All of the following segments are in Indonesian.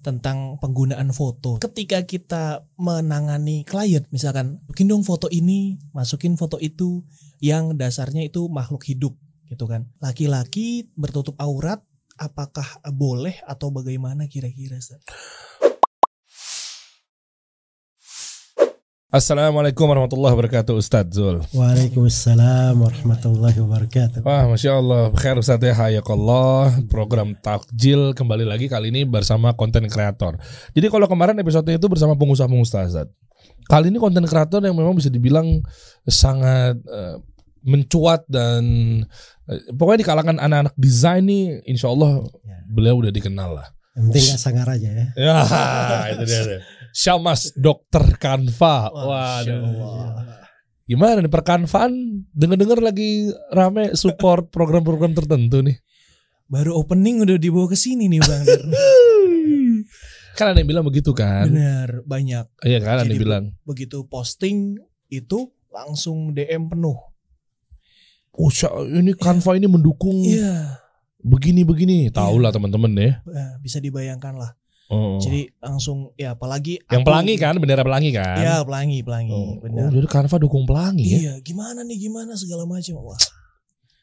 tentang penggunaan foto. Ketika kita menangani klien, misalkan, bikin dong foto ini, masukin foto itu, yang dasarnya itu makhluk hidup, gitu kan. Laki-laki bertutup aurat, apakah boleh atau bagaimana kira-kira? Ustaz? Assalamualaikum warahmatullahi wabarakatuh Ustadz Zul. Waalaikumsalam warahmatullahi wabarakatuh. Wah Masya Allah. Khair Ustadz ya. Hayakallah. Program Takjil kembali lagi kali ini bersama konten kreator. Jadi kalau kemarin episode itu bersama pengusaha-pengusaha Ustadz Kali ini konten kreator yang memang bisa dibilang sangat uh, mencuat dan uh, pokoknya di kalangan anak-anak desain nih insya Allah ya. beliau udah dikenal lah. Yang penting gak sangar aja ya. Ya itu dia Syamas Dokter Kanva. Waduh. Gimana nih perkanvan? Dengar-dengar lagi rame support program-program tertentu nih. Baru opening udah dibawa ke sini nih Bang kan ada yang bilang begitu kan? Benar, banyak. Iya kan ada yang bilang. Begitu posting itu langsung DM penuh. Oh, ini Canva ini mendukung. Iya. Begini-begini, tahu lah iya. teman-teman ya. Bisa dibayangkan lah. Oh. Jadi langsung ya apalagi yang aku, pelangi kan bendera pelangi kan? Iya pelangi pelangi oh. benar. Oh, jadi Canva dukung pelangi iya, ya? Iya gimana nih gimana segala macam wah.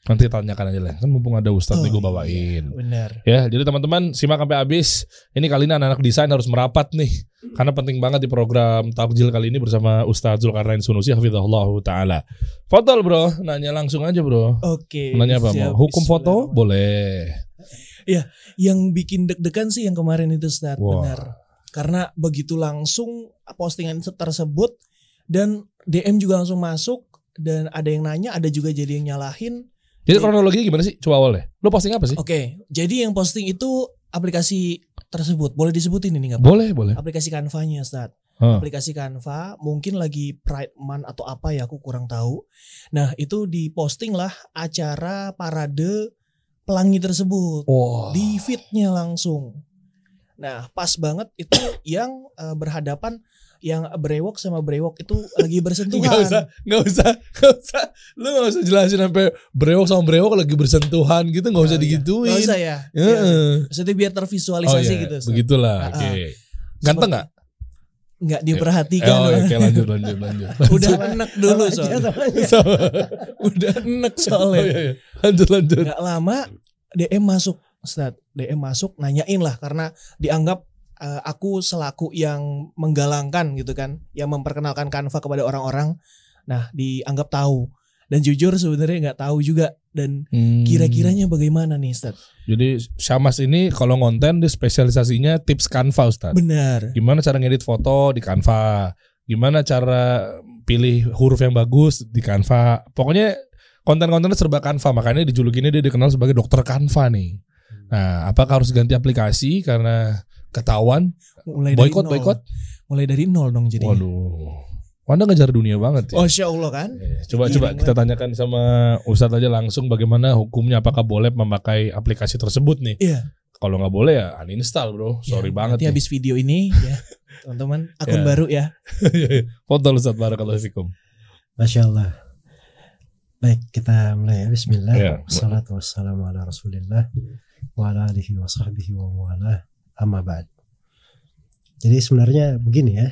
Nanti tanyakan aja lah kan mumpung ada Ustadz oh, nih gue iya, bawain. Iya, benar. Ya jadi teman-teman simak sampai habis. Ini kali ini anak-anak desain harus merapat nih karena penting banget di program takjil kali ini bersama Ustadz Zulkarnain Sunusi hafizahullah taala. Foto bro, nanya langsung aja bro. Oke. Okay, nanya apa mau? Hukum foto boleh. Ya, yang bikin deg-degan sih yang kemarin itu start wow. benar. Karena begitu langsung postingan tersebut dan DM juga langsung masuk dan ada yang nanya, ada juga jadi yang nyalahin. Jadi kronologinya gimana sih? Coba awalnya. Lo posting apa sih? Oke, okay, jadi yang posting itu aplikasi tersebut. Boleh disebutin ini nggak? Boleh, boleh. Aplikasi Canva-nya, Ustaz. Hmm. Aplikasi Canva mungkin lagi Pride Month atau apa ya aku kurang tahu. Nah, itu diposting lah acara parade pelangi tersebut wow. di fitnya langsung. Nah pas banget itu yang uh, berhadapan yang brewok sama brewok itu lagi bersentuhan. Gak usah, gak usah, gak usah. Lu gak usah jelasin sampai brewok sama brewok lagi bersentuhan gitu, gak usah oh, digituin. Gak usah ya. ya. ya. Maksudnya biar tervisualisasi oh, iya. gitu. Begitulah. Oke. Okay. Ganteng gak? Nggak diperhatikan. Oh, oke okay, lanjut lanjut lanjut. Udah enak dulu soalnya. Udah enak soalnya. Oh, iya, iya. Lanjut lanjut. Gak lama DM masuk, Ustaz. DM masuk nanyain lah karena dianggap uh, aku selaku yang menggalangkan gitu kan, yang memperkenalkan Canva kepada orang-orang. Nah, dianggap tahu. Dan jujur sebenarnya nggak tahu juga dan hmm. kira-kiranya bagaimana nih Ustaz? Jadi Syamas ini kalau ngonten di spesialisasinya tips Canva Ustaz. Benar. Gimana cara ngedit foto di Canva? Gimana cara pilih huruf yang bagus di Canva? Pokoknya konten-kontennya serba Canva, makanya dijulukinnya dia dikenal sebagai dokter Canva nih. Nah, apakah harus ganti aplikasi karena ketahuan? Mulai boykot, boykot? Mulai dari nol dong jadi. Waduh. Wanda ngejar dunia banget ya. Oh, Insya Allah kan. Iya, coba coba kita tanyakan sama Ustadz aja langsung bagaimana hukumnya apakah boleh memakai aplikasi tersebut nih. Iya. Kalau nggak boleh ya uninstall bro. Iya, Sorry ya, banget. Nanti habis video ini ya teman-teman akun ya. baru ya. Iya, Foto Ustadz Barakallahu Fikum. Masya Allah. Baik kita mulai ya. Bismillah. Ya. Wassalatu wassalamu ala rasulillah. Wa ala alihi wa sahbihi wa wala. Amma ba'd. Jadi sebenarnya begini ya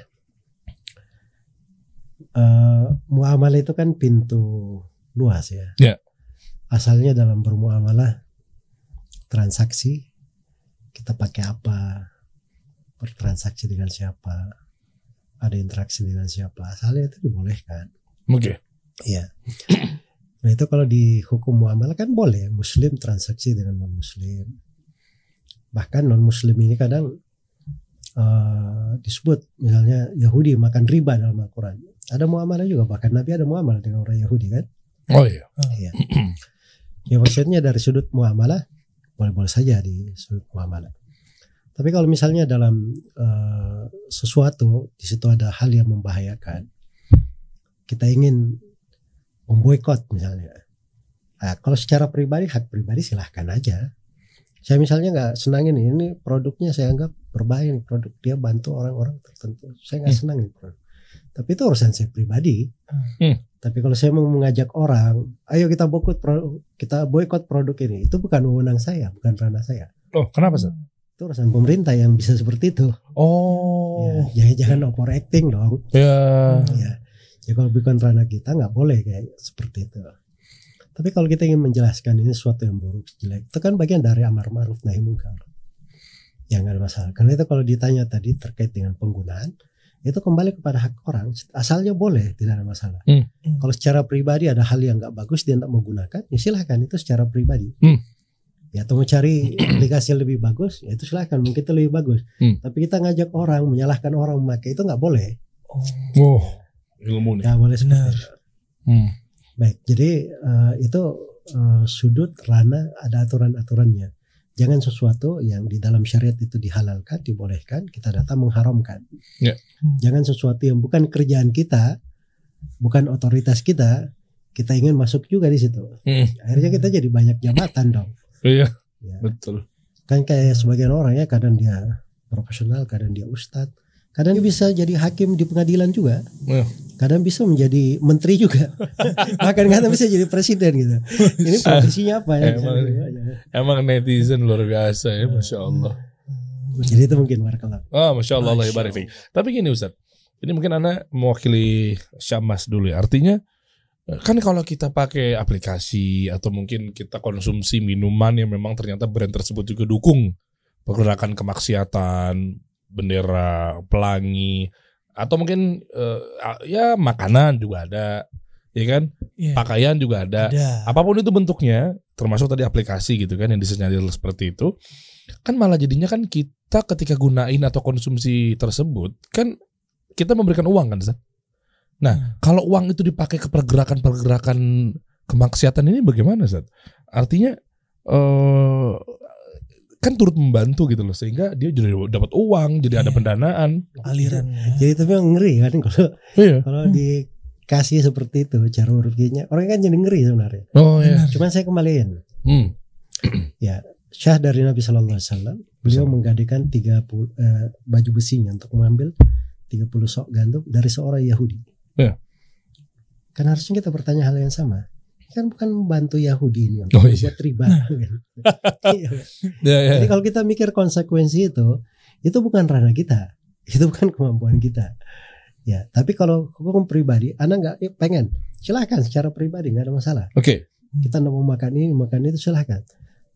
uh, muamalah itu kan pintu luas ya. Yeah. Asalnya dalam bermuamalah transaksi kita pakai apa, bertransaksi dengan siapa, ada interaksi dengan siapa, asalnya itu dibolehkan. Oke. Okay. Iya. Nah itu kalau di hukum muamalah kan boleh muslim transaksi dengan non muslim. Bahkan non muslim ini kadang uh, disebut misalnya Yahudi makan riba dalam Al-Quran ada muamalah juga bahkan Nabi ada muamalah dengan orang Yahudi kan? Oh iya. Iya. Ya maksudnya dari sudut muamalah boleh-boleh saja di sudut muamalah. Tapi kalau misalnya dalam uh, sesuatu di situ ada hal yang membahayakan kita ingin memboikot misalnya. Nah, kalau secara pribadi hak pribadi silahkan aja. Saya misalnya nggak senang ini ini produknya saya anggap berbahaya nih produk dia bantu orang-orang tertentu. Saya nggak hmm. senang ini produk tapi itu urusan saya pribadi. Hmm. Tapi kalau saya mau mengajak orang, ayo kita boikot produk, kita boikot produk ini, itu bukan wewenang saya, bukan ranah saya. Oh, kenapa sih? itu urusan pemerintah yang bisa seperti itu. Oh. Ya, jangan overacting dong. Ya. Ya, ya kalau bukan ranah kita nggak boleh kayak seperti itu. Tapi kalau kita ingin menjelaskan ini sesuatu yang buruk, jelek, itu kan bagian dari amar ma'ruf nahi mungkar. Ya nggak ada masalah. Karena itu kalau ditanya tadi terkait dengan penggunaan, itu kembali kepada hak orang. Asalnya boleh, tidak ada masalah. Hmm. Kalau secara pribadi ada hal yang nggak bagus dia tidak menggunakan, ya silahkan itu secara pribadi. Hmm. Ya atau mau cari aplikasi yang lebih bagus, ya itu silahkan mungkin itu lebih bagus. Hmm. Tapi kita ngajak orang, menyalahkan orang memakai itu nggak boleh. Oh. Ilmu nih. Nggak boleh Benar. Hmm. Baik, jadi eh, itu eh, sudut ranah ada aturan-aturannya. Jangan sesuatu yang di dalam syariat itu dihalalkan, dibolehkan, kita datang mengharamkan. Ya. Jangan sesuatu yang bukan kerjaan kita, bukan otoritas kita, kita ingin masuk juga di situ. Hmm. Akhirnya kita jadi banyak jabatan dong. Iya, Ya. betul. Kan kayak sebagian orang ya, kadang dia profesional, kadang dia ustadz, kadang bisa jadi hakim di pengadilan juga. Ya. kadang bisa menjadi menteri juga bahkan kadang bisa jadi presiden gitu ini profesinya apa ya Emang. Emang netizen luar biasa ya, masya Allah. jadi itu mungkin warkalab Ah, masya Allah, Allah Masya fiik. Tapi gini Ustaz, ini mungkin Anda mewakili Syamas dulu ya. Artinya kan kalau kita pakai aplikasi atau mungkin kita konsumsi minuman yang memang ternyata brand tersebut juga dukung pergerakan kemaksiatan, bendera, pelangi, atau mungkin eh, ya makanan juga ada, ya kan? Iya. Pakaian juga ada. Ada. Apa pun itu bentuknya, termasuk tadi aplikasi gitu kan yang disenyalir seperti itu, kan malah jadinya kan kita ketika gunain atau konsumsi tersebut kan kita memberikan uang kan, Zat? Nah, kalau uang itu dipakai ke pergerakan-pergerakan kemaksiatan ini bagaimana, Zat? Artinya eh kan turut membantu gitu loh sehingga dia jadi dapat uang, jadi ada Iya. pendanaan. alirannya. jadi tapi yang ngeri kan kalau Iya. kalau Hmm. dikasih seperti itu cara ruginya orang kan jadi ngeri sebenarnya Oh iya. Cuman saya kembaliin Hmm. syah dari Nabi Shallallahu Alaihi Wasallam beliau menggadaikan 30 eh, baju besinya untuk mengambil 30 sok gandum dari seorang Yahudi. Ya. Kan harusnya kita bertanya hal yang sama. Kan bukan membantu Yahudi ini untuk Oh, iya. buat riba. kan? Iya. Ya, ya. Jadi kalau kita mikir konsekuensi itu, itu bukan ranah kita, itu bukan kemampuan kita. Ya, tapi kalau hukum pribadi, anda nggak eh, pengen, silahkan secara pribadi nggak ada masalah. Oke. Kita nggak mau makan ini, makan itu silahkan.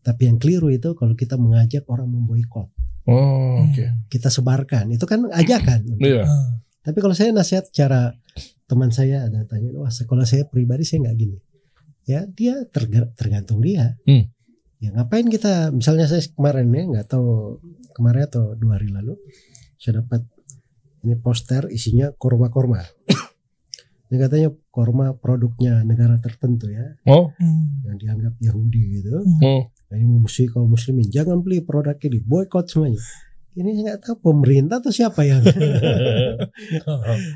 Tapi yang keliru itu kalau kita mengajak orang memboikot, Oh, oke. kita sebarkan, itu kan ajakan. Iya. Ah. Tapi kalau saya nasihat cara teman saya ada tanya, wah sekolah saya pribadi saya nggak gini. Ya dia terga- tergantung dia. Hmm. Ya ngapain kita, misalnya saya kemarin ya nggak tahu kemarin atau dua hari lalu saya dapat ini poster isinya korma-korma. ini katanya korma produknya negara tertentu ya, Oh, Hmm. yang dianggap Yahudi gitu. oh. Nah, ini memusuhi kaum muslimin, jangan beli produk ini, boykot semuanya. Ini saya nggak tahu pemerintah atau siapa yang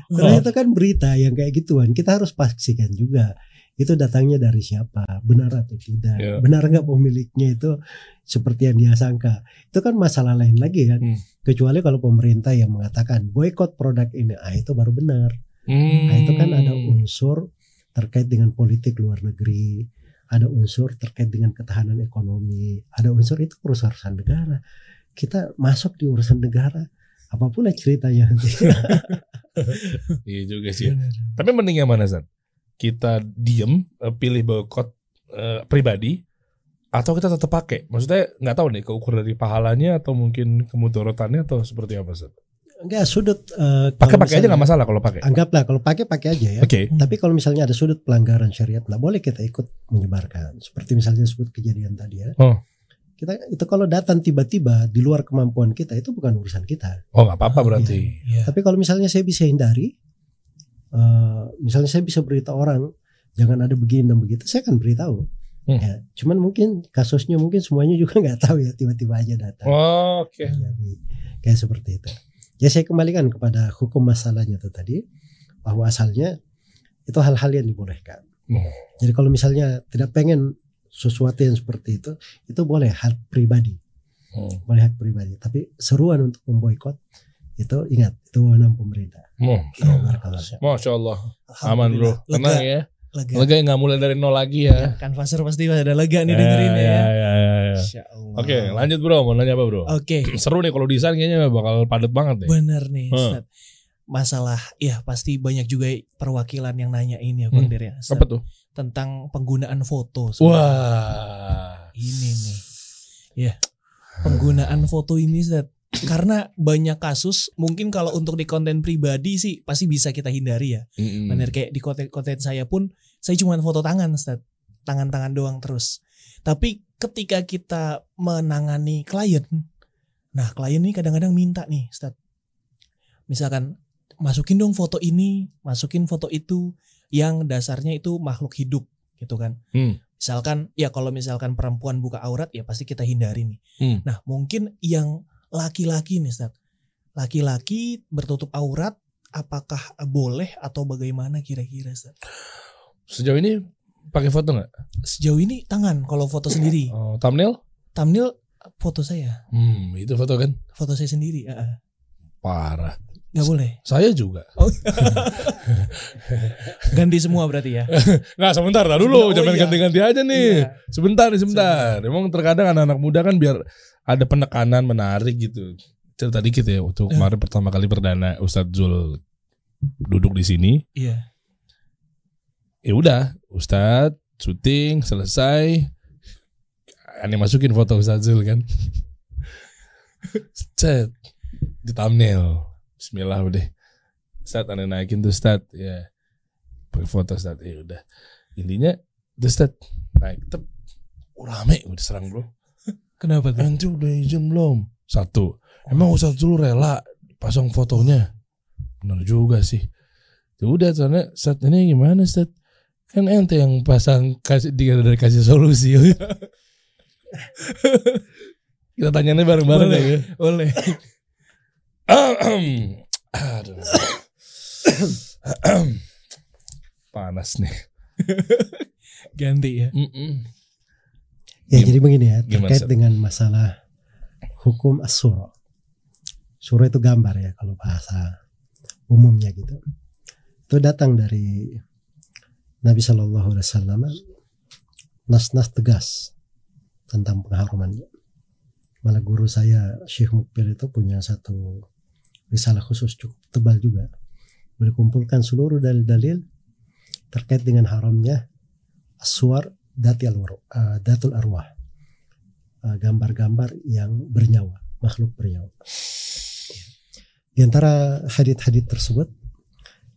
Karena itu kan berita yang kayak gituan. Kita harus pastikan juga itu datangnya dari siapa, benar atau tidak, Ya. benar nggak pemiliknya itu seperti yang dia sangka. Itu kan masalah lain lagi kan. Hmm. Kecuali kalau pemerintah yang mengatakan boykot produk ini, ah itu baru benar. Hmm. Nah itu kan ada unsur terkait dengan politik luar negeri, ada unsur terkait dengan ketahanan ekonomi, ada unsur itu urusan negara. Kita masuk di urusan negara, apa pun ceritanya. Iya juga sih. Tapi mending yang mana Zat? Kita diem, eh, pilih boykot eh, pribadi, atau kita tetap pakai? Maksudnya nggak tahu nih keukur dari pahalanya atau mungkin kemudorotannya atau seperti apa Zat? Enggak sudut eh, Pakai pakai aja nggak masalah kalau pakai. Anggaplah kalau pakai pakai aja ya. Oke. Tapi kalau misalnya ada sudut pelanggaran syariat, nggak boleh kita ikut menyebarkan. Seperti misalnya disebut kejadian tadi ya. Oh. Kita itu kalau datang tiba-tiba di luar kemampuan kita itu bukan urusan kita. Oh nggak apa-apa berarti. Iya. Tapi kalau misalnya saya bisa hindari, eh, misalnya saya bisa beritahu orang jangan ada begini dan begitu, saya akan beritahu. Hmm. Ya, cuman mungkin kasusnya mungkin semuanya juga nggak tahu ya tiba-tiba aja datang. Oh, Oke. Jadi kayak seperti itu. Ya saya kembalikan kepada hukum masalahnya itu tadi bahwa asalnya itu hal-hal yang dibolehkan. Hmm. Jadi kalau misalnya tidak pengen sesuatu yang seperti itu, itu boleh hak pribadi, Hmm. boleh hak pribadi. Tapi seruan untuk memboikot itu ingat itu wewenang pemerintah. Oh, Barakallah. Masya Allah. Aman bro. Tenang ya. lega. Lega nggak mulai dari nol lagi ya. Kan Faser pasti ada lega nih dengerin ya. ya, ya, ya, ya. Oke, lanjut bro. Mau nanya apa bro? Oke, Seru nih kalau desain kayaknya bakal padat banget nih. bener nih Hmm. Ustaz. Masalah ya pasti banyak juga perwakilan yang nanyain ya Bang Hmm. Ya. Ustaz. Apa tuh? Tentang penggunaan foto. Ustaz. Wah. Ini nih. Ya. Penggunaan foto ini Ustaz. Karena banyak kasus mungkin kalau untuk di konten pribadi sih pasti bisa kita hindari ya. Mm-mm. Bener kayak di konten-konten saya pun saya cuma foto tangan Ustaz. Tangan-tangan doang terus. Tapi ketika kita menangani klien, nah klien ini kadang-kadang minta nih Ustaz. Misalkan masukin dong foto ini, masukin foto itu yang dasarnya itu makhluk hidup gitu kan. Hmm. Misalkan ya kalau misalkan perempuan buka aurat ya pasti kita hindari nih. Hmm. Nah, mungkin yang laki-laki nih Ustaz. Laki-laki bertutup aurat apakah boleh atau bagaimana kira-kira Ustaz? Sejauh ini pakai foto nggak? Sejauh ini tangan kalau foto sendiri. Oh, thumbnail? Thumbnail foto saya, Hmm, itu foto kan? foto saya sendiri. Uh, Parah. Nggak boleh. Saya juga. Oh. Ganti semua berarti ya. Nggak sebentar lah dulu, Oh, jangan iya. ganti-ganti aja nih. Iya. Sebentar nih, sebentar. Emang terkadang anak-anak muda kan biar ada penekanan menarik gitu. Cerita dikit ya, waktu Eh. kemarin pertama kali perdana Ustadz Zul duduk di sini. Iya. Ya udah, Ustadz syuting selesai. Aneh masukin foto Ustadz Zul kan. Cet di thumbnail. Bismillah udah. Ustadz aneh naikin tuh Ustadz ya. Pakai foto Ustadz ya udah. Intinya tuh Ustadz naik tep. Oh, rame udah serang bro. Kenapa tuh? Ente udah izin belum? Satu. Emang Ustadz dulu rela pasang fotonya? Bener juga sih. Ya udah soalnya saat ini gimana Ustadz? Kan ente yang pasang kasih dia dari kasih solusi. Kita tanyanya bareng-bareng Boleh. ya. Boleh. Aduh. Panas nih. Ganti ya. Mm-mm. Ya Gim- jadi begini ya gimana, terkait Ustaz? dengan masalah hukum as-sura. Sura itu gambar ya kalau bahasa umumnya gitu. Itu datang dari Nabi Shallallahu Alaihi Wasallam nas-nas tegas tentang pengharumannya. Malah guru saya Syekh Mukbil itu punya satu risalah khusus cukup tebal juga. Boleh kumpulkan seluruh dalil-dalil terkait dengan haramnya aswar dati al uh, datul arwah. Uh, gambar-gambar yang bernyawa makhluk bernyawa. Di antara hadith-hadith tersebut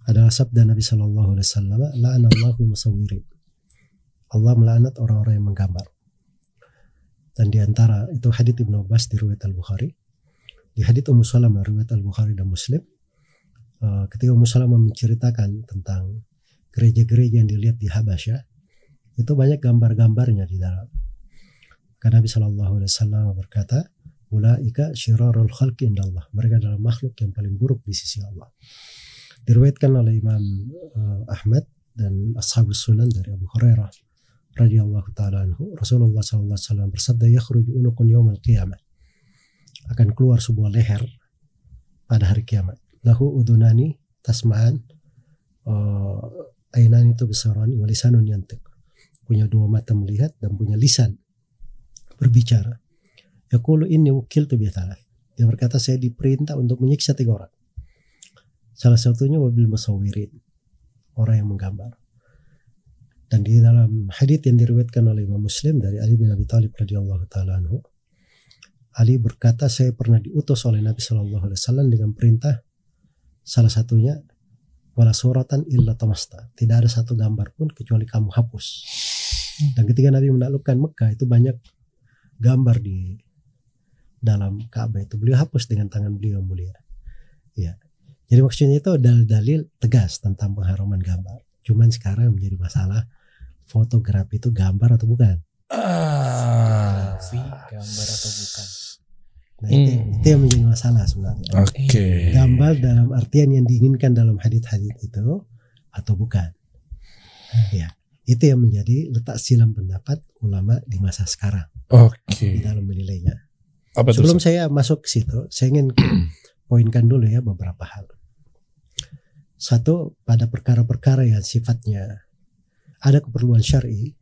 adalah sabda Nabi Shallallahu Alaihi Wasallam la'anallahu musawwirin Allah melaknat orang-orang yang menggambar. Dan di antara itu hadith Ibnu Abbas di riwayat Al Bukhari di hadith Ummu Salamah riwayat Al Bukhari dan Muslim uh, ketika Ummu Salamah menceritakan tentang gereja-gereja yang dilihat di Habasyah itu banyak gambar-gambarnya di dalam. Karena Nabi Shallallahu Alaihi Wasallam berkata, "Ulaika syirarul khalqi indallah." Mereka adalah makhluk yang paling buruk di sisi Allah. Diriwayatkan oleh Imam uh, Ahmad dan Ashabus Sunan dari Abu Hurairah radhiyallahu taala anhu, Rasulullah sallallahu alaihi wasallam bersabda, "Yakhruju unuqun yaumal qiyamah." Akan keluar sebuah leher pada hari kiamat. Lahu udunani tasma'an uh, ainani itu besarani walisanun yantiq punya dua mata melihat dan punya lisan berbicara. Yaqulu inni wukiltu biathalah. Dia berkata saya diperintah untuk menyiksa tiga orang. Salah satunya mobil musawirin. Orang yang menggambar. Dan di dalam hadits yang diriwayatkan oleh Imam Muslim dari Ali bin Abi Thalib radhiyallahu taala anhu, Ali berkata saya pernah diutus oleh Nabi Shallallahu alaihi wasallam dengan perintah salah satunya wala suratan illa tamasta. Tidak ada satu gambar pun kecuali kamu hapus. Dan ketika Nabi menaklukkan Mekah itu banyak gambar di dalam Ka'bah itu beliau hapus dengan tangan beliau mulia. Ya. Jadi maksudnya itu dalil-dalil tegas tentang pengharuman gambar. Cuman sekarang menjadi masalah fotografi itu gambar atau bukan. Ah. Fotografi, gambar atau bukan. Nah, itu, Hmm. itu yang menjadi masalah sebenarnya. Oke. Gambar dalam artian yang diinginkan dalam hadit-hadit itu atau bukan. Ya, itu yang menjadi letak silam pendapat ulama di masa sekarang di Oke. dalam menilainya. Apa? Sebelum saya masuk ke situ, saya ingin poinkan dulu ya beberapa hal. Satu, pada perkara-perkara yang sifatnya ada keperluan syari,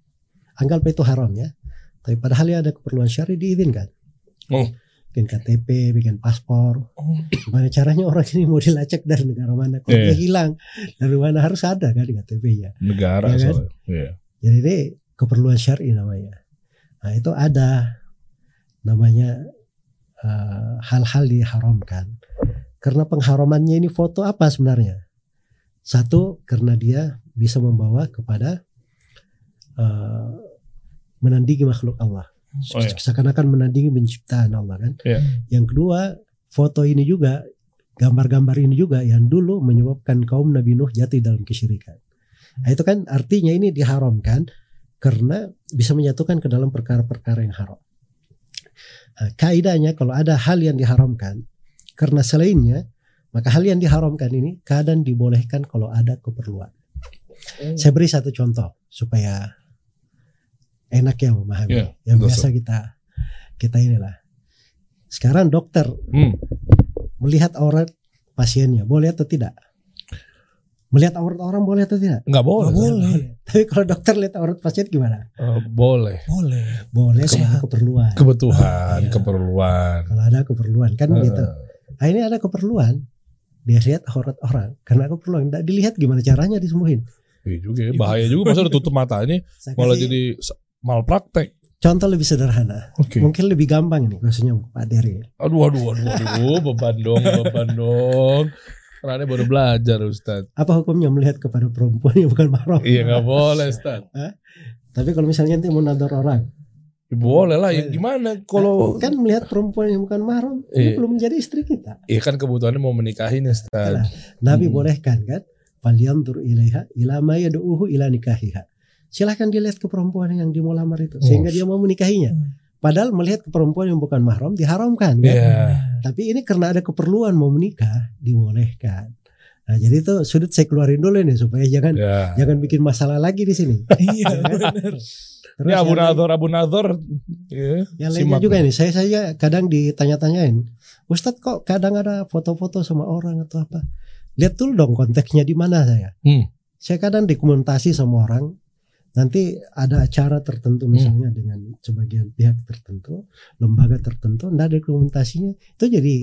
anggap itu haram ya. Tapi padahal ya ada keperluan syari diizinkan. Oh. Bikin KTP, bikin paspor. Oh. Gimana caranya orang ini mau dilacak dari negara mana? Kalau Iya. dia hilang dari mana harus ada kan KTP-nya. Negara Ya kan? soalnya. Iya. Jadi ini keperluan syari namanya. Nah itu ada namanya eh, hal-hal diharamkan. Karena pengharamannya ini foto apa sebenarnya? Satu karena dia bisa membawa kepada eh, menandingi makhluk Allah. Oh, iya. Seakan-akan menandingi penciptaan Allah kan. Iya. Yang kedua foto ini juga gambar-gambar ini juga yang dulu menyebabkan kaum Nabi Nuh jatuh dalam kesyirikan. Nah, itu kan artinya ini diharamkan karena bisa menyatukan ke dalam perkara-perkara yang haram. Nah, kaidahnya kalau ada hal yang diharamkan karena selainnya maka hal yang diharamkan ini kadang dibolehkan kalau ada keperluan. Saya beri satu contoh supaya enak ya memahami. Iya, yang betul, biasa kita kita inilah. Sekarang dokter Hmm. melihat aurat pasiennya boleh atau tidak? Melihat aurat orang boleh atau tidak? Nggak boleh. Nggak boleh. Tapi kalau dokter lihat aurat pasien gimana? Eh, boleh. Boleh. Boleh Sehat. keperluan. Kebutuhan, Iya. keperluan. Kalau ada keperluan kan Eh, gitu. Nah ini ada keperluan. Dia lihat aurat orang karena keperluan. Nggak dilihat gimana caranya disembuhin. Iya juga ya, bahaya juga masa udah tutup matanya Saya malah jadi malpraktek. contoh lebih sederhana. Oke. Mungkin lebih gampang ini khususnya untuk Pak Dery. Aduh aduh aduh aduh beban dong beban dong. Karena baru belajar Ustaz. Apa hukumnya melihat kepada perempuan yang bukan mahram? Iya nggak boleh Ustaz. Tapi kalau misalnya nanti mau nador orang, Ya, boleh lah ya gimana kalau kan melihat perempuan yang bukan mahram, Iya. belum menjadi istri kita. Iya kan kebutuhannya mau menikahin Ustaz. Nabi Hmm. bolehkan kan? Falyantur ilaiha ila ma yad'uhu ila nikahiha. Silahkan dilihat ke perempuan yang dia mau lamar itu sehingga Oh. dia mau menikahinya. Hmm. Padahal melihat ke perempuan yang bukan mahram diharamkan kan? Iya. Tapi ini karena ada keperluan mau menikah dibolehkan. Nah, jadi itu sudut saya keluarin dulu nih supaya jangan Ya. jangan bikin masalah lagi di sini. Iya benar. Terus Ya Abu Nadhor Abu Nadhor. Iya. Yang lainnya juga nih, saya saya kadang ditanya-tanyain, Ustadz kok kadang ada foto-foto sama orang atau apa? Lihat dulu dong konteksnya di mana saya. Hmm. Saya kadang dokumentasi sama orang, nanti ada acara tertentu misalnya dengan sebagian pihak tertentu, lembaga tertentu, nggak ada dokumentasinya, itu jadi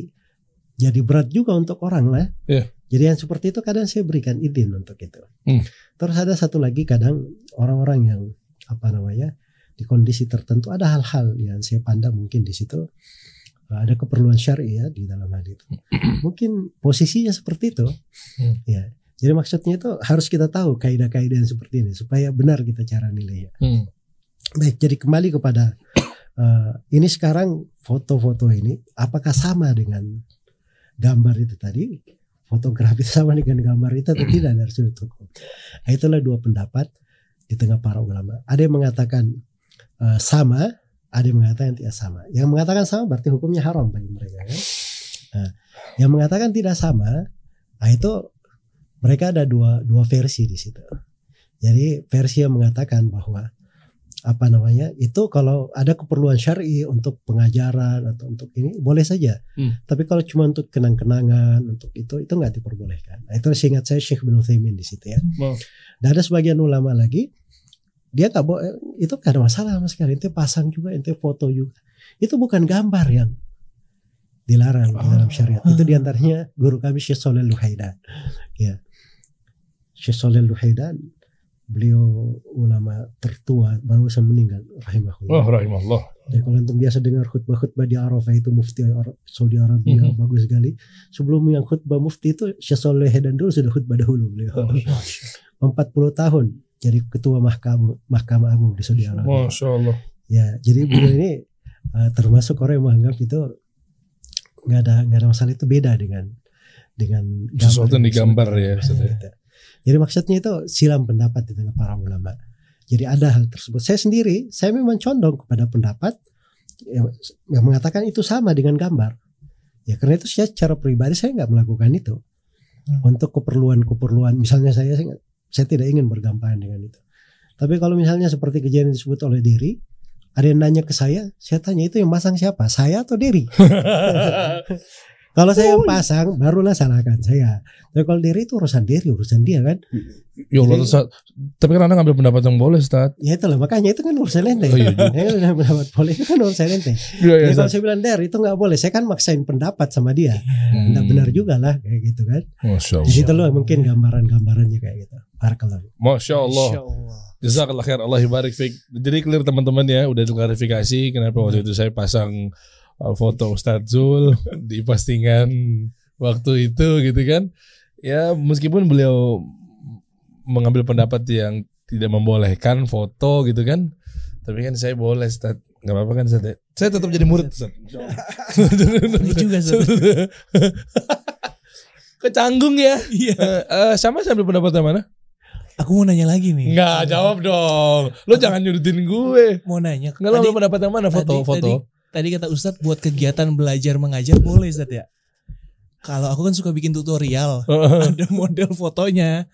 jadi berat juga untuk orang lah. Iya. Jadi yang seperti itu kadang saya berikan izin untuk itu. Hmm. Terus ada satu lagi kadang orang-orang yang apa namanya di kondisi tertentu ada hal-hal yang saya pandang mungkin di situ uh, ada keperluan syar'i ya di dalam hal itu. mungkin posisinya seperti itu. Hmm. Ya. Jadi maksudnya itu harus kita tahu kaidah-kaidah yang seperti ini supaya benar kita cara nilainya. Hmm. Baik, jadi kembali kepada uh, ini sekarang foto-foto ini apakah sama dengan gambar itu tadi? Fotografi sama dengan gambar itu atau tidak dari sudut hukum? Nah, itulah dua pendapat di tengah para ulama. Ada yang mengatakan uh, sama, ada yang mengatakan tidak sama. Yang mengatakan sama berarti hukumnya haram bagi mereka kan? Nah, yang mengatakan tidak sama, nah itu mereka ada dua dua versi di situ. Jadi versi yang mengatakan bahwa apa namanya itu kalau ada keperluan syar'i untuk pengajaran atau untuk ini boleh saja. Hmm. Tapi kalau cuma untuk kenang-kenangan untuk itu itu nggak diperbolehkan. Nah, itu seingat saya Syekh bin Utsaimin di situ ya. Oh. Dan ada sebagian ulama lagi dia nggak boleh itu ada masalah sama sekali. Ente pasang juga, ente foto juga. Itu bukan gambar yang dilarang di dalam syariat. Itu di antaranya guru kami Syekh Soleh Luhaidan. Ya. Syekh Soleh Luhaidan beliau ulama tertua baru saja meninggal rahimahullah. Oh rahimahullah. Jadi kalau antum biasa dengar khutbah-khutbah di Arafah itu mufti Saudi Arabia Mhm. bagus sekali. Sebelum yang khutbah mufti itu Syekh Soleh Luhaidan dulu sudah khutbah dahulu beliau. Oh, 40 tahun jadi ketua mahkamah mahkamah agung di Saudi Arabia. Masya Allah. Ya, jadi beliau ini uh, termasuk orang yang menganggap itu nggak ada nggak ada masalah itu beda dengan dengan gambar Sesuatu yang digambar ya, Nah, maksudnya. gitu. Jadi maksudnya itu silam pendapat di tengah para ulama. Jadi ada hal tersebut. Saya sendiri, saya memang condong kepada pendapat yang, yang mengatakan itu sama dengan gambar. Ya karena itu saya secara pribadi saya nggak melakukan itu Hmm. untuk keperluan-keperluan. Misalnya saya saya, saya tidak ingin bergamparan dengan itu. Tapi kalau misalnya seperti kejadian disebut oleh Diri, ada yang nanya ke saya, saya tanya itu yang masang siapa? Saya atau Diri? Kalau saya yang pasang, barulah salahkan saya. Tapi kalau diri itu urusan diri, urusan dia kan. Ya Allah, Jadi-. Tapi kan anda ngambil pendapat yang boleh, Ustaz. Ya itulah makanya itu kan urusan ente. Oh, iya. Ya kan pendapat boleh itu kan urusan ente. Iya, Jadi kalau saya bilang der itu nggak boleh, saya kan maksain pendapat sama dia. Hmm. Nggak benar juga lah kayak gitu kan. Masya Di Allah. situ loh mungkin gambaran-gambarannya kayak gitu. Barakallah. Masya Allah. Insya Allah. Jazakallah khair Allah barik. Jadi clear teman-teman ya udah klarifikasi kenapa waktu itu saya pasang foto Ustadz Zul di postingan waktu itu gitu kan. Ya meskipun beliau mengambil pendapat yang tidak membolehkan foto gitu kan. Tapi kan saya boleh Ustadz. Gak apa-apa kan Ustadz ya? Saya tetap jadi murid Ustadz. Ini juga Ustaz. Kecanggung ya. Iya. Eh, sama saya ambil pendapat yang mana? Aku mau nanya lagi nih. Enggak, jawab dong. Lo jangan nyudutin gue. Mau nanya. Enggak lo pendapat yang mana tadi- foto-foto? Tadi, tadi kata Ustadz buat kegiatan belajar mengajar boleh Ustadz ya. Kalau aku kan suka bikin tutorial, ada model fotonya.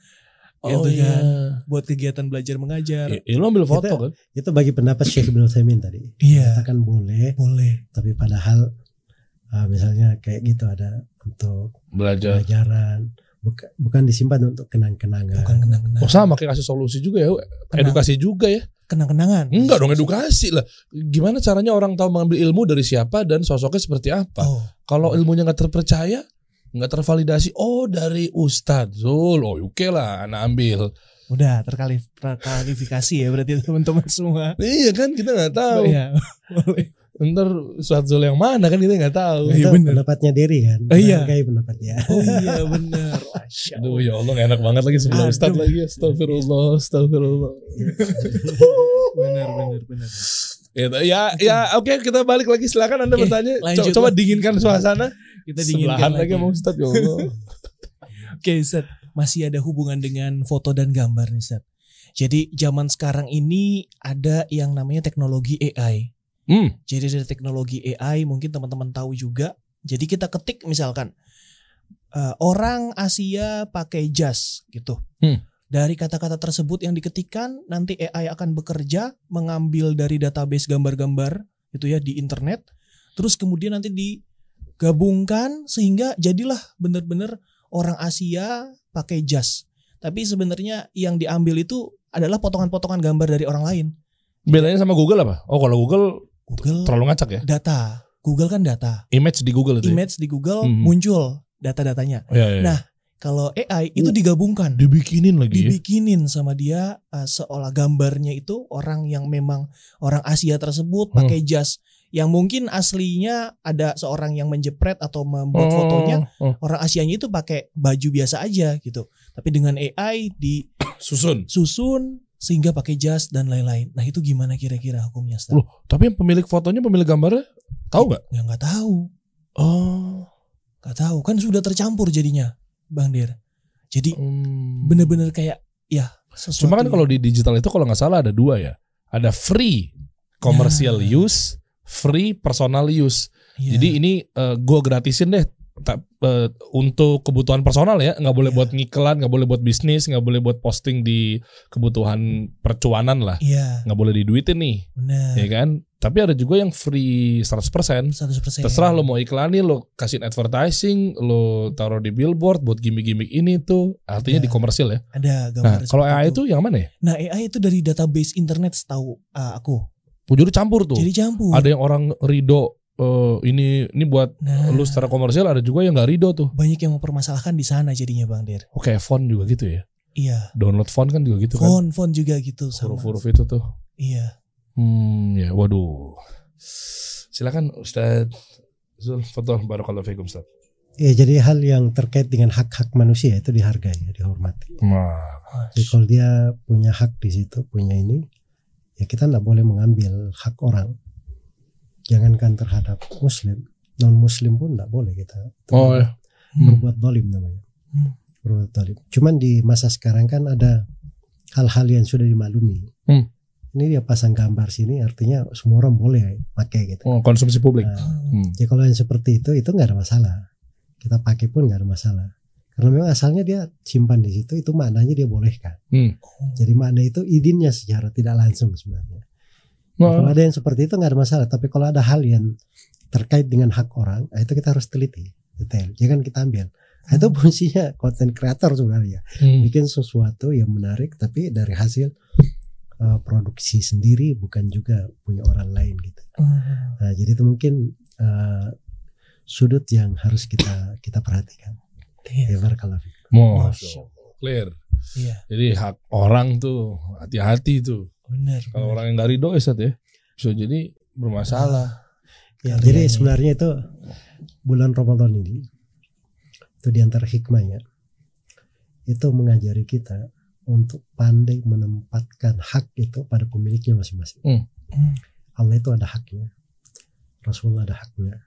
Oh Gitu iya. kan. Buat kegiatan belajar mengajar. Ya, ya, lo ambil foto Kita- kan? Itu bagi pendapat Syekh Ibnu Utsaimin tadi. Iya, Katakan boleh, boleh. tapi padahal uh, misalnya kayak gitu ada untuk Belajar. pelajaran, bukan bukan disimpan untuk kenang-kenangan. Bukan kenang-kenangan. Oh sama kayak kasih solusi juga ya, edukasi juga ya. Kenang-kenangan. Enggak dong edukasi lah. Gimana caranya orang tahu mengambil ilmu dari siapa dan sosoknya seperti apa? Oh, Kalau ilmunya nggak terpercaya, nggak tervalidasi, oh dari Ustadz Zul, oh oke lah, anak ambil. udah terkalif terkalifikasi ya berarti teman-teman semua. Iya kan kita nggak tahu. Iya. Ntar Ustadz Zul yang mana kan kita nggak tahu. Iya, Itu bener. pendapatnya Dery kan. Oh, iya. Menghargai pendapatnya. Oh iya benar. Masya Aduh ya Allah enak banget lagi sebelah Aduh. Ustadz lagi. Astagfirullah, astagfirullah. Benar benar benar. Gitu. Ya, ya, oke kita balik lagi. Silakan Anda Oke, bertanya. lanjut Co- Coba lah. dinginkan suasana. Kita Sebelahan dinginkan lagi lagi. sama Ustadz ya Allah. Oke, Ustaz. Masih ada hubungan dengan foto dan gambar nih, Ustaz. Jadi zaman sekarang ini ada yang namanya teknologi AI. Hmm. Jadi dari teknologi AI mungkin teman-teman tahu juga. Jadi kita ketik misalkan eh, orang Asia pakai jas gitu. Hmm. Dari kata-kata tersebut yang diketikkan nanti AI akan bekerja mengambil dari database gambar-gambar itu ya di internet. Terus kemudian nanti digabungkan sehingga jadilah benar-benar orang Asia pakai jas. Tapi sebenarnya yang diambil itu adalah potongan-potongan gambar dari orang lain. Bedanya sama Google apa? Oh kalau Google Google terlalu ngacak ya. data. Google kan data. Image di Google itu. ya? Image di Google Mhm. muncul data-datanya. Oh, iya, iya. Nah, Kalau AI itu Oh, digabungkan, Dibikinin lagi ya. dibikinin sama dia uh, seolah gambarnya itu orang yang memang orang Asia tersebut Hmm. pakai jas yang mungkin aslinya ada seorang yang menjepret atau membuat fotonya Oh, oh. orang Asianya itu pakai baju biasa aja gitu. Tapi dengan AI Susun. disusun sehingga pakai jas dan lain-lain. Nah, itu gimana kira-kira hukumnya, Ustaz? Loh, tapi yang pemilik fotonya, pemilik gambarnya tahu nggak? Ya nggak tahu. Oh. Nggak tahu. Kan sudah tercampur jadinya, Bang Der. Jadi Hmm. bener-bener kayak ya sesuatu Cuma kan yang- kalau di digital itu kalau nggak salah ada dua ya. Ada free commercial Nah. use, free personal use. Iya. Jadi ini eh, gua gratisin deh tak, eh, untuk kebutuhan personal ya, nggak boleh Iya. buat ngiklan, nggak boleh buat bisnis, nggak boleh buat posting di kebutuhan percuanan lah, Iya, nggak boleh diduitin nih, benar. ya kan? Tapi ada juga yang free 100%. 100%. Terserah lo mau iklanin, lo kasih advertising, lo taruh di billboard buat gimmick-gimmick ini tuh, artinya Iya. di komersil ya. Ada Nah, gambar. kalau AI itu yang mana ya? Nah, AI itu dari database internet setahu uh, aku. Oh, jadi campur tuh. Jadi campur. Ada yang orang ridho eh, ini ini buat nah, lu secara komersial, ada juga yang nggak ridho tuh. banyak yang mempermasalahkan di sana jadinya Bang Der. Oke, font juga gitu ya. Iya. Download font kan juga gitu kan. Font font juga gitu sama. Huruf-huruf itu tuh. Iya. Hmm, ya waduh. Silakan Ustaz Zul foto barakallahu fikum Ustaz. Ya jadi hal yang terkait dengan hak-hak manusia itu dihargai, ya, dihormati. Nah, Jadi kalau dia punya hak di situ, punya ini, ya kita tidak boleh mengambil hak orang. Jangankan terhadap Muslim, non Muslim pun tidak boleh kita. Oh, ya. Hmm. berbuat dolim namanya. Hmm. Berbuat dolim. Cuman di masa sekarang kan ada hal-hal yang sudah dimaklumi. Hmm. Ini dia pasang gambar sini, artinya semua orang boleh pakai gitu. oh, konsumsi publik. Nah, Hmm. Ya kalau yang seperti itu itu nggak ada masalah. Kita pakai pun nggak ada masalah. Karena memang asalnya dia simpan di situ itu maknanya dia bolehkan. Hmm. Jadi makna itu idinnya secara tidak langsung sebenarnya. Kalau Nah, ada yang seperti itu nggak ada masalah. Tapi kalau ada hal yang terkait dengan hak orang, nah itu kita harus teliti. detail jangan kita ambil nah, itu fungsinya konten kreator sebenarnya Hmm. bikin sesuatu yang menarik tapi dari hasil uh, produksi sendiri bukan juga punya orang lain gitu Hmm. nah, jadi itu mungkin uh, sudut yang harus kita kita perhatikan Iya. ya Masya Allah. Clear. Iya, Jadi hak orang tuh hati-hati tuh. Benar. Kalau orang yang dari do Ustaz ya bisa jadi bermasalah. Ya, Karyanya. jadi sebenarnya itu bulan Ramadan ini itu di antara hikmahnya itu mengajari kita untuk pandai menempatkan hak itu pada pemiliknya masing-masing. Hmm. Hmm. Allah itu ada haknya, Rasulullah ada haknya,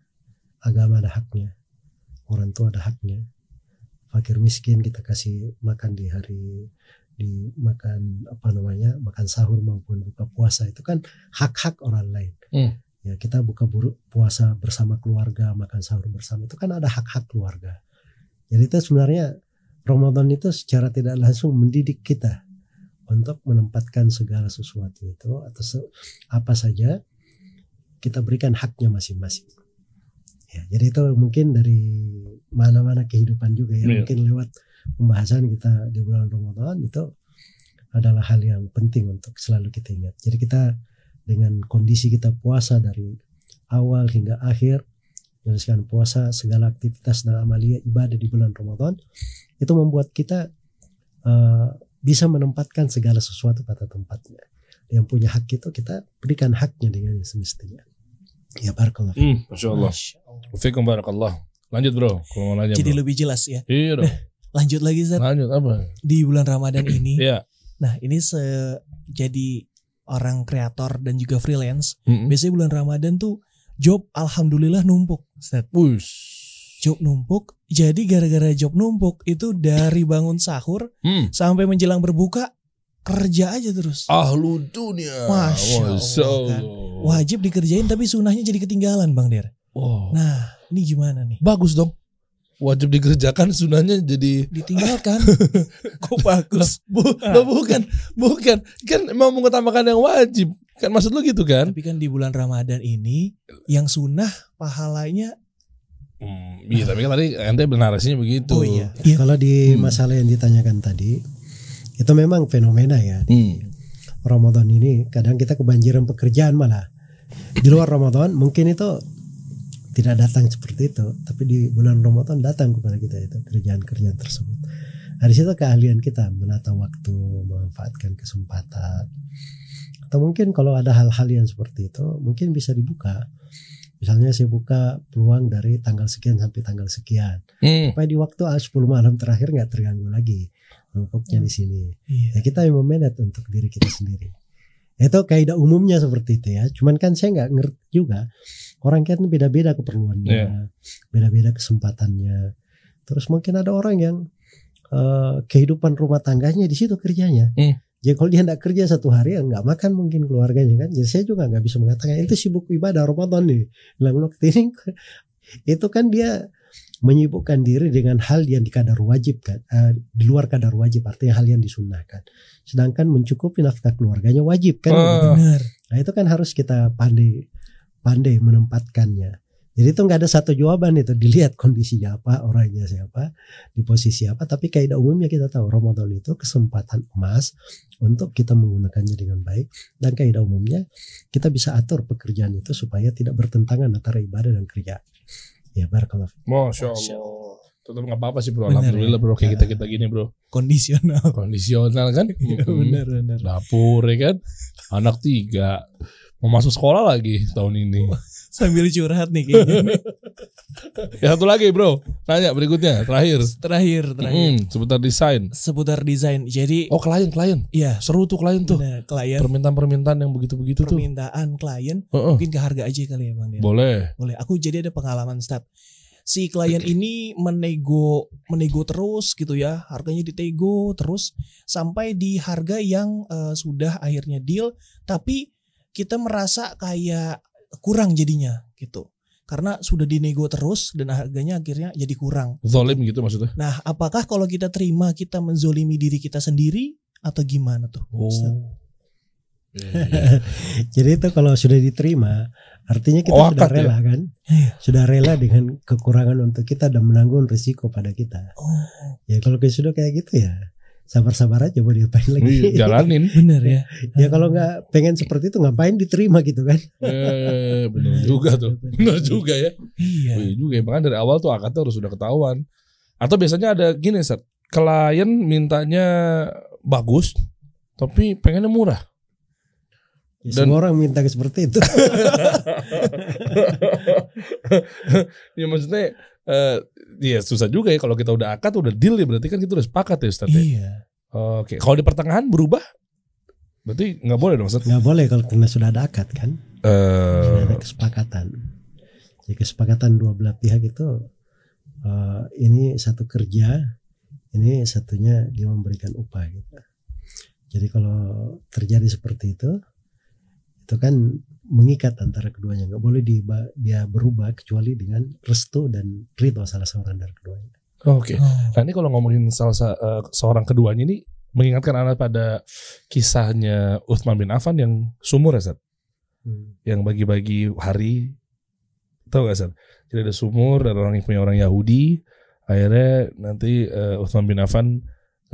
agama ada haknya, orang tua ada haknya, fakir miskin kita kasih makan di hari di makan apa namanya makan sahur maupun buka puasa itu kan hak-hak orang lain. Hmm. Ya kita buka buru, puasa bersama keluarga, makan sahur bersama itu kan ada hak-hak keluarga. Jadi itu sebenarnya Ramadan itu secara tidak langsung mendidik kita untuk menempatkan segala sesuatu itu atau se- apa saja kita berikan haknya masing-masing. Ya, jadi itu mungkin dari mana-mana kehidupan juga ya, Iya. mungkin lewat pembahasan kita di bulan Ramadan itu adalah hal yang penting untuk selalu kita ingat. Jadi kita dengan kondisi kita puasa dari awal hingga akhir menyelesaikan puasa segala aktivitas dan amalia ibadah di bulan Ramadan itu membuat kita eh, bisa menempatkan segala sesuatu pada tempatnya yang punya hak itu kita berikan haknya dengan yang semestinya ya barakallah Hmm, Masya Allah. Masya Allah. Fikum barakallah. Lanjut bro, kalau mau nanya Jadi bro. lebih jelas ya. Iya dong. Lanjut lagi Zat Lanjut apa? di bulan Ramadan ini. Iya. Nah, ini se jadi orang kreator dan juga freelance. Mm-mm. Biasanya bulan Ramadan tuh job alhamdulillah numpuk. Zat. Job numpuk. Jadi gara-gara job numpuk itu dari bangun sahur Hmm. sampai menjelang berbuka kerja aja terus. Ahlu dunia. Masya Allah, kan. Wajib dikerjain tapi sunahnya jadi ketinggalan Bang Der. Wow. Nah, ini gimana nih? Bagus dong. Wajib dikerjakan sunahnya jadi Ditinggalkan. Kok bagus? Bu, lah bukan, bukan. Kan mau mengutamakan yang wajib. Kan maksud lu gitu kan? Tapi kan di bulan Ramadan ini yang sunnah pahalanya Hmm, iya, tapi kan tadi ente narasinya begitu. oh iya. Iya. kalau di Hmm. masalah yang ditanyakan tadi itu memang fenomena ya Hmm. Ramadan ini kadang kita kebanjiran pekerjaan malah di luar Ramadan mungkin itu tidak datang seperti itu tapi di bulan Ramadan datang kepada kita itu kerjaan-kerjaan tersebut. Nah di situ keahlian kita menata waktu memanfaatkan kesempatan. Atau mungkin kalau ada hal-hal yang seperti itu mungkin bisa dibuka. Misalnya saya buka peluang dari tanggal sekian sampai tanggal sekian. Hmm. supaya di waktu 10 malam terakhir nggak terganggu lagi numpuknya di sini. Iya. ya kita yang memanage untuk diri kita sendiri. Itu kaidah umumnya seperti itu ya. Cuman kan saya nggak ngerti juga orang kan beda-beda keperluannya Iya. beda-beda kesempatannya terus mungkin ada orang yang eh, kehidupan rumah tangganya di situ kerjanya Hmm. jadi kalau dia nggak kerja satu hari ya nggak makan mungkin keluarganya kan jadi saya juga nggak bisa mengatakan itu sibuk ibadah Ramadan nih bilang waktu ini itu kan dia menyibukkan diri dengan hal yang di kadar wajib kan eh, di luar kadar wajib artinya hal yang disunnahkan sedangkan mencukupi nafkah keluarganya wajib kan Ah. Benar. nah itu kan harus kita pandai pandai menempatkannya jadi itu nggak ada satu jawaban itu dilihat kondisinya apa orangnya siapa di posisi apa tapi kaidah umumnya kita tahu Ramadan itu kesempatan emas untuk kita menggunakannya dengan baik dan kaidah umumnya kita bisa atur pekerjaan itu supaya tidak bertentangan antara ibadah dan kerja ya barakallah Masya Masya Allah. Tetap nggak apa-apa sih bro. Bener Alhamdulillah bro kayak kita kita gini bro. Kondisional. Kondisional kan. Iya, benar benar. Dapur ya kan. Anak tiga. Mau masuk sekolah lagi tahun ini. Sambil curhat nih kayaknya. Ya satu lagi bro. Tanya berikutnya terakhir. terakhir terakhir Hmm, seputar desain. seputar desain. Jadi Oh klien klien. ya Seru tuh klien tuh. klien Permintaan-permintaan yang begitu-begitu tuh. permintaan klien Heeh. mungkin ke harga aja kali ya Bang Der. Boleh. Boleh. Aku jadi ada pengalaman stat. Si klien ini menego menego terus gitu ya, harganya ditego terus sampai di harga yang eh, sudah akhirnya deal, tapi kita merasa kayak kurang jadinya gitu. Karena sudah dinego terus dan harganya akhirnya jadi kurang. Zolim gitu maksudnya. Nah, apakah kalau kita terima kita menzolimi diri kita sendiri atau gimana tuh? Oh. Jadi itu kalau sudah diterima, artinya kita Oh, sudah ya? rela kan? Iya. Sudah rela dengan kekurangan untuk kita dan menanggung risiko pada kita. Oh, Ya kalau sudah kayak gitu ya, sabar-sabar aja mau diapain lagi. Iya, jalanin. bener ya. ya kalau nggak pengen seperti itu ngapain diterima gitu kan? Eh, bener juga tuh. Bener juga ya. Iya. Oh, iya juga ya. Makanya dari awal tuh akadnya harus sudah ketahuan. Atau biasanya ada gini, Set. Klien mintanya bagus, tapi pengennya murah. Ya, Dan- semua orang minta seperti itu. ya maksudnya eh ya susah juga ya kalau kita udah akad udah deal ya berarti kan kita udah sepakat ya Ustaz. ya? Iya. Oke, kalau di pertengahan berubah berarti nggak boleh dong Ustaz. nggak boleh kalau karena sudah ada akad kan? Sudah ada kesepakatan. Jadi kesepakatan dua belah pihak itu eh, ini satu kerja, ini satunya dia memberikan upah gitu. Jadi kalau terjadi seperti itu, itu kan mengikat antara keduanya. Nggak boleh di, dia berubah kecuali dengan restu dan ridho salah seorang dari keduanya. Oke. Oh. Nah ini kalau ngomongin salah sa- eh, seorang keduanya ini mengingatkan anak pada kisahnya Uthman bin Affan yang sumur ya Ustaz? Hmm. yang bagi-bagi hari tahu gak Sat? Jadi ada sumur dan orang yang punya orang Yahudi akhirnya nanti uh, Uthman bin Affan eh,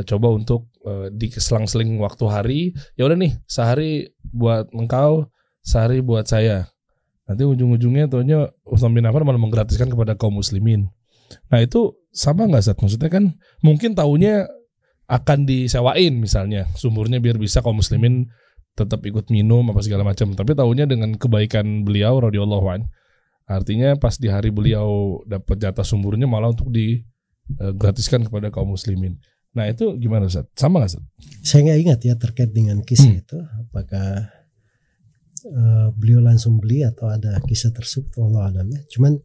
coba untuk eh, di selang-seling waktu hari ya udah nih sehari buat engkau sehari buat saya. Nanti ujung-ujungnya tuhnya Uthman bin Affan malah menggratiskan kepada kaum muslimin. Nah itu sama nggak Sat? maksudnya kan mungkin tahunya akan disewain misalnya sumurnya biar bisa kaum muslimin tetap ikut minum apa segala macam. Tapi tahunya dengan kebaikan beliau radhiyallahu an artinya pas di hari beliau dapat jatah sumurnya malah untuk digratiskan kepada kaum muslimin nah itu gimana Ustaz? sama nggak Ustaz? Saya nggak ingat ya terkait dengan kisah Hmm. itu, apakah eh, beliau langsung beli atau ada kisah tersebut, Allah alamnya. Cuman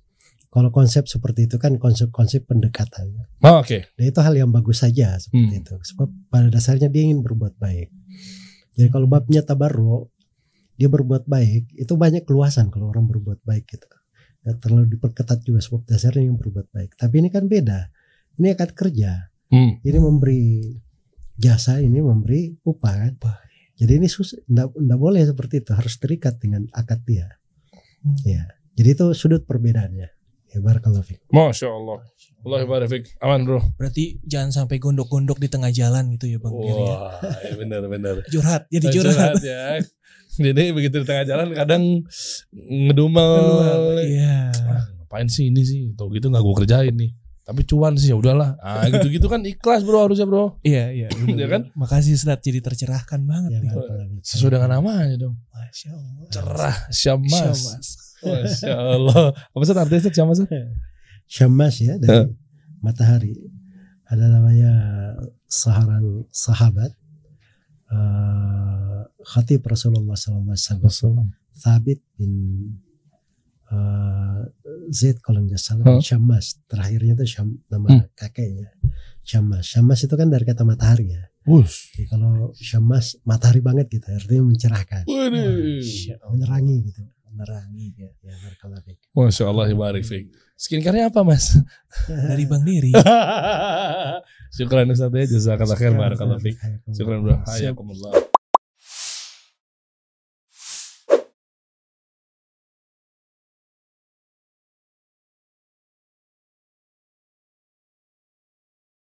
kalau konsep seperti itu kan konsep-konsep pendekatannya. Oh, oke Dan itu hal yang bagus saja seperti Hmm. itu. Sebab pada dasarnya dia ingin berbuat baik. Jadi kalau babnya tabarro, dia berbuat baik, itu banyak keluasan kalau orang berbuat baik gitu. Nggak terlalu diperketat juga sebab dasarnya yang berbuat baik. Tapi ini kan beda. Ini akad kerja. Hmm. Ini memberi jasa, ini memberi upah kan. Jadi ini susah, enggak, boleh seperti itu. Harus terikat dengan akad dia. Hmm. Ya. Jadi itu sudut perbedaannya. Ya barakallahu fiik. Masya Allah Allah barik fik. aman bro Berarti jangan sampai gondok-gondok di tengah jalan gitu ya Bang ya. wah ya benar benar Curhat, jadi curhat. ya jadi begitu di tengah jalan kadang ngedumel Iya. ah, ngapain sih ini sih tau gitu nggak gue kerjain nih tapi cuan sih ya udahlah ah gitu gitu kan ikhlas bro harusnya bro Iya, iya. Iya kan? Makasih Ustaz jadi tercerahkan banget Ya, nih. sesuai dengan namanya dong Masya Allah. cerah syamas masya Allah apa sih artinya syamas Ustaz? Syammas ya dari matahari. Ada namanya seorang sahabat eh, khatib Rasulullah SAW Thabit bin eh, Zaid kalau nggak salah Huh? Syammas terakhirnya itu Syam, nama Hmm. kakeknya Syammas Syammas itu kan dari kata matahari ya Wush. Jadi kalau Syammas matahari banget gitu artinya mencerahkan Waduh. menerangi gitu Menerangi ya. ya barakallahu fiik. Masya Allah barik fik. Skincare-nya apa mas? Dari Bang Diri. Syukran Ustaz ya Jazakallah khair Barakallah fik Hayakumullah. Syukran bro Hayakumullah